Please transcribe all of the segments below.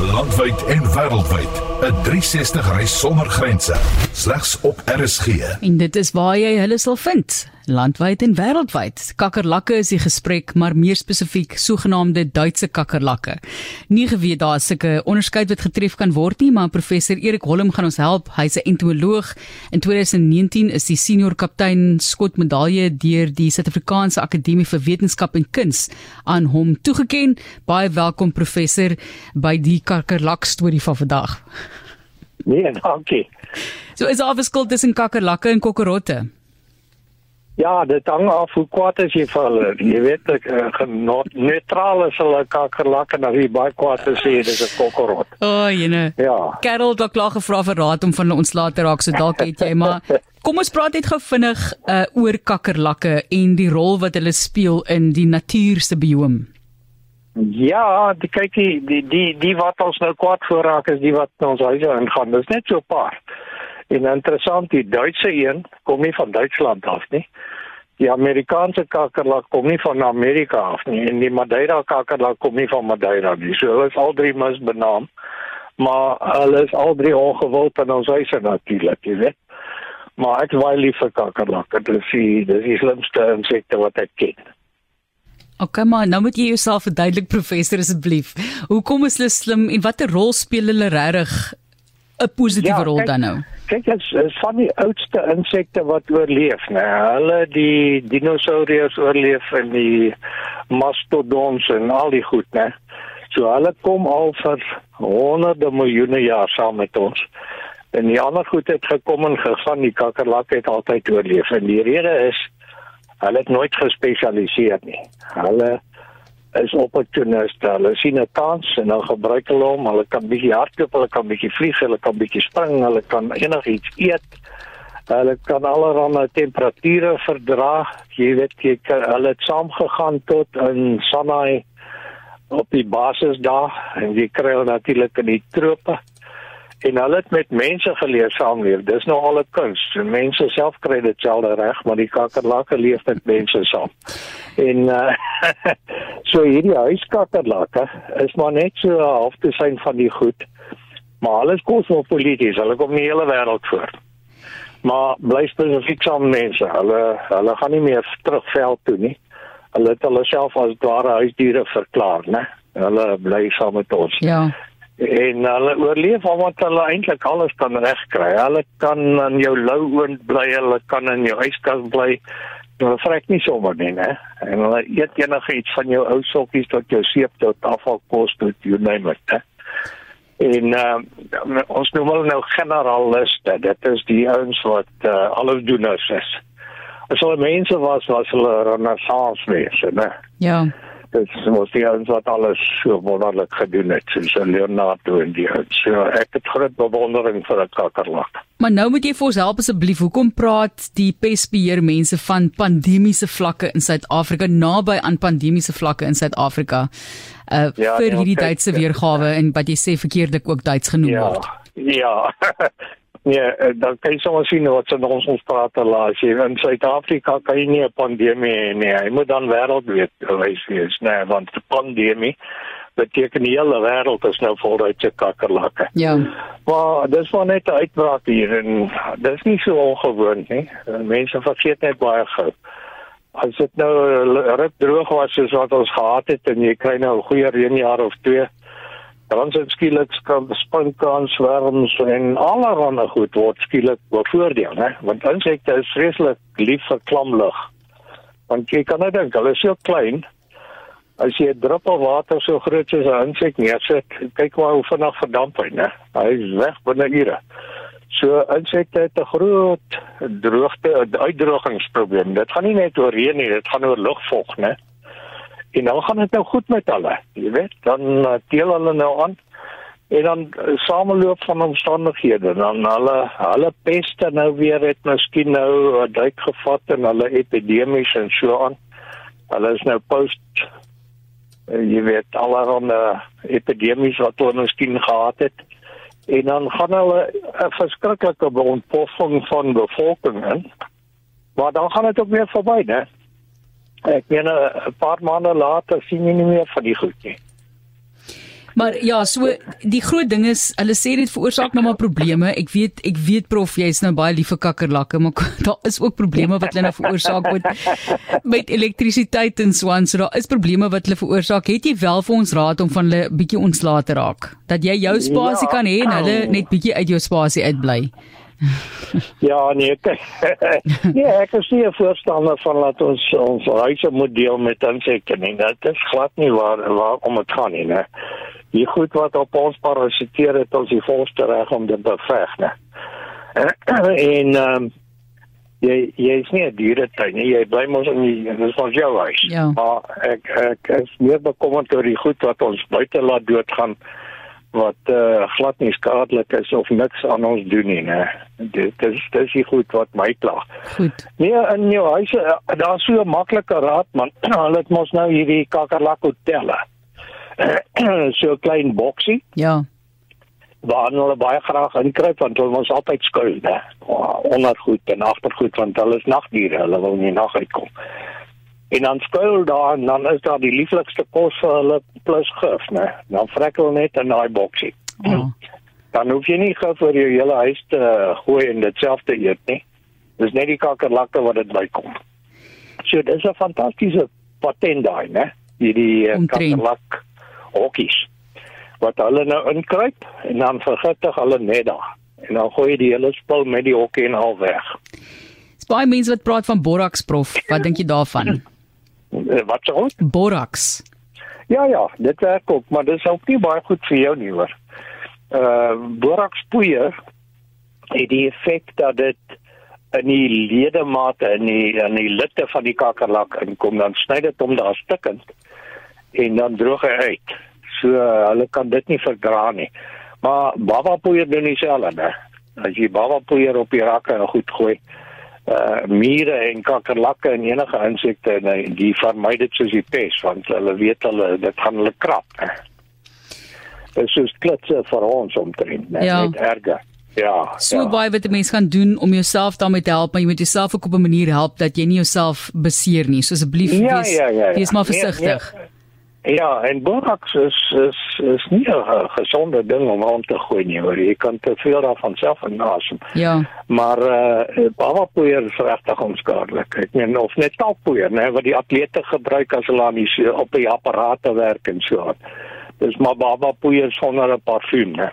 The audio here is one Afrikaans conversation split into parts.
Landwyd en wêreldwyd. 'n 360 reis sonder grense. Slegs op RSG. En dit is waar jy hulle sal vind. Landwyd en wêreldwyd. Kakkerlakke is die gesprek, maar meer spesifiek sogenaamde Duitse kakkerlakke. Nie geweet daar is sulke onderskeid wat getref kan word nie, maar professor Erik Holm gaan ons help. Hy's 'n entomoloog. In 2019 is hy senior kaptein skot medalje deur die Suid-Afrikaanse Akademie vir Wetenskap en Kuns aan hom toegeken. Baie welkom professor by die kakkerlak storie van vandag. Nee, dankie. So is daar 'n verskil tussen kakkerlakke en kokkerotte? Ja, dit hang af hoe kwaad is jy vir hulle. Jy weet ek uh, neutraal is hulle kakkerlak en as jy baie kwaad is, sê dis 'n kokkerot. O, oh, jene. Ja. Karel het al klaar gevra vir raad om van hulle ontslae te raak, so dalk het jy maar kom ons praat net gou vinnig uh, oor kakkerlakke en die rol wat hulle speel in die natuur se bioom. Ja, die kyk die die die, die wat ons nou kwaad voorraak is die wat ons huise ingaan. Dis net so 'n paar. En interessant, die Duitse een kom nie van Duitsland af nie. Die Amerikaanse kakkerlak kom nie van Amerika af nie en die Madeira kakkerlak kom nie van Madeira nie. So hulle is al drie misbenaam. Maar hulle is al drie ongewild in ons huise natuurlik, jy weet. Maar ek waai lief vir kakkerlakke. Dit is die dis die slimste insekte wat ek ken. Okay, maar nou moet jy jouself verduidelik professor asseblief. Hoekom is hulle slim en watter rol speel hulle regtig 'n positiewe ja, rol dan nou? Kyk, dit is van die oudste insekte wat oorleef, né? Hulle die dinosourus oorleef en die mastodons en al die goed, né? So hulle kom al vir honderde miljoene jaar saam met ons. En die ander goed het gekom en gegaan, die kakkerlak het altyd oorleef. En die rede is Hulle het nooit gespesialiseer nie. Hulle is opportuniste. Hulle sien 'n kans en dan gebruik hulle hom. Hulle kan bietjie hardloop, hulle kan bietjie vlieg, hulle kan bietjie spring, hulle kan enigiets eet. Hulle kan allerlei temperature verdra. Jy weet jy kan, hulle het saamgegaan tot in Sanai op die basis daar en jy kry hulle natuurlik in die trope en hulle het met mense geleer saamleef. Dis nou al 'n kuns. Mense self kry dit selde reg, maar die kakkerlakke leef met mense saam. En uh, so hierdie huiskakkerlakke is maar net so half te sien van die goed. Maar alles kosmopolities, hulle kom nie hele wêreld voor. Maar bly spesifiek saam mense. Hulle hulle gaan nie meer terug veld toe nie. Hulle het hulle self as ware huisdiere verklaar, né? Hulle bly saam met ons. Ja en hulle oorleef omdat hulle eintlik alles kan regkry. Hulle kan in jou lou oond bly, hulle kan in jou yskas bly. Hulle vrek nie sommer nie, né? En hulle eet enige iets van jou ou sokkies tot jou seep tot afvalkos tot you name it. He? En uh, ons noem hulle nou generaliste. Dit is die ouens wat uh, alles doeners is. As hulle mense was, was hulle renaissance mense, né? Ja dit was die ouens wat alles so wonderlik gedoen het soos Leonardo en die ouens. So ek het groot bewondering vir 'n kakkerlak. Maar nou moet jy vir ons help asseblief. Hoekom praat die pestbeheer mense van pandemiese vlakke in Suid-Afrika naby aan pandemiese vlakke in Suid-Afrika? Uh ja, vir ja, hierdie ja, Duitse weergawe en wat jy sê verkeerdelik ook Duits genoem ja, word. Ja. Ja, dan kan jy sommer sien wat se ons ons praat laat jy in Suid-Afrika kan jy nie 'n pandemie hê nie. Jy moet dan wêreldwyd wees wees, nee, want 'n pandemie beteken die hele wêreld is nou voluit se kakkerlakke. Ja. Maar dis maar net 'n uitbraak hier en dis nie so ongewoon nie. Mense vergeet net baie gou. As dit nou ruk droog was soos wat ons gehad het en jy kry nou 'n goeie reënjaar of twee dan sien skielik kan spinkans swerms en allerlei goed word skielik bevoordeel hè? Want insekte is vreeslik lief vir klamlug. Want jy kan net dink hulle is so klein. As jy 'n druppel water so groot soos 'n insek neersit kyk maar hoe vinnig verdamp hy hè hy is weg binne ure. So insekte het 'n groot droogte uitdrogingsprobleem. Dit gaan nie net oor reën nie dit gaan oor lugvog hè En dan gaan dit nou goed met hulle. Jy weet, dan uh, deel hulle nou aan en dan uh, sameloop van omstandighede dan hulle hulle peste nou weer het miskien nou uh, duik gevat en hulle epidemies en so aan. Hulle is nou post uh, jy weet allerlei epidemies wat hulle miskien gehad het. En dan gaan hulle 'n verskriklike ontploffing van bevolking in. Maar dan gaan dit ook weer verby, né? Ek meen 'n paar maande later sien jy nie meer van die goed nie. Maar ja, so die groot ding is, hulle sê dit veroorsaak nou maar probleme. Ek weet ek weet prof, jy's nou baie lief vir kakkerlakke, maar daar is ook probleme wat hulle nou veroorsaak met met elektrisiteit en so aan. So daar is probleme wat hulle veroorsaak. Het jy wel vir ons raad om van hulle bietjie ontslae te raak? Dat jy jou spasie ja, kan hê en hulle net bietjie uit jou spasie uitbly. ja, nee, ek, nee, ek is nie 'n voorstander van laat ons ons huise moet deel met insekte nie. Dit is glad nie waar waar om dit gaan nie, né? Die goed wat op ons parasiteer het ons die volste reg om dit beveg, né? en ehm um, jy jy is nie 'n dieretuin nie. Jy bly mos in die dis ons jou huis. Ja. Maar ek ek is meer bekommerd oor die goed wat ons buite laat doodgaan wat uh, glad nie skadelik is of niks aan ons doen nie, né? Dit is dis is goed wat my klag. Goed. Nee, in jou huis uh, daar's so 'n maklike raad man. Hulle het mos nou hierdie kakerlak hotelle. so 'n klein boksie. Ja. Waar hulle baie graag inkruip want hulle mos altyd skuil, né? Ondergoed en agtergoed want hulle is nagdiere, hulle wil nie nag uitkom en dan skuil daar en dan is daar die lieflikste kos vir hulle plus gif, né? Dan vrek hulle net in daai boksie. Ja. Dan hoef jy nie gif vir jou hele huis te gooi en dit self te eet nie. Dis net die kakkerlakke wat dit bykom. So dis 'n fantastiese patent daai, né? Hierdie uh, kakkerlak hokkies wat hulle nou inkruip en dan vergiftig hulle net daar. En dan gooi jy die hele spul met die hokkie en al weg. Dis baie mense wat praat van borax prof. Wat dink jy daarvan? Eh, wat sê ons? Borax. Ja ja, dit werk ook, maar dit is ook nie baie goed vir jou nie hoor. Uh borax poeier het die effek dat dit in die ledemate in die in die litte van die kakkerlak inkom, dan sny dit hom daar stukkend en dan droog hy uit. So uh, hulle kan dit nie verdra nie. Maar baba poeier doen dieselfde. As jy baba poeier op die rakke goed gooi, uh mure en kakkerlakke en enige insekte en nee, die vermy dit soos die pes want hulle weet hulle dit gaan hulle krap. Dit is soos klitse vir ons omtrent, net, ja. net erger. Ja. So ja. baie wat 'n mens kan doen om jouself daarmee te help, maar jy moet jouself ook op 'n manier help dat jy nie jouself beseer nie. So asseblief ja, wees ja, ja, ja. wees maar versigtig. Nee, nee. Ja, en borax is is is nie 'n gesonde ding om aan te gooi nie, hoor. Jy kan te veel daarvan self inasem. Ja. Maar eh uh, babapoeier is regtig onskadelik. Ek meen of net talpoeier, né, wat die atlete gebruik as hulle aan die op die apparate werk en so. Dis maar babapoeier sonder 'n parfuum, né.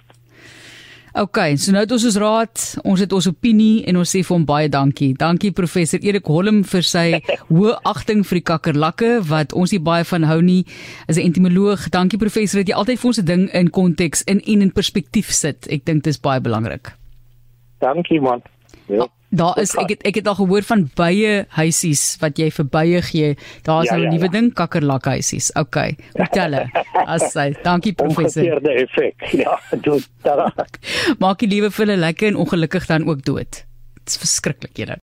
OK, so nou het ons ons raad, ons het ons opinie en ons sê vir hom baie dankie. Dankie professor Erik Holm vir sy hoë agting vir die kakkerlakke wat ons nie baie van hou nie. As 'n entomoloog, dankie professor dat jy altyd vir ons 'n ding in konteks in en in perspektief sit. Ek dink dit is baie belangrik. Dankie man. Ja. Daar is ek het ek het al gehoor van bye huisies wat jy vir bye gee. Daar is ja, nou 'n ja, nuwe ja. ding, kakkerlak huisies. OK. Hulle. As sy. Dankie professor. Omgekeerde effek. Ja, doen. Maak die liewe vir hulle lekker en ongelukkig dan ook dood. Dit is verskriklik, julle.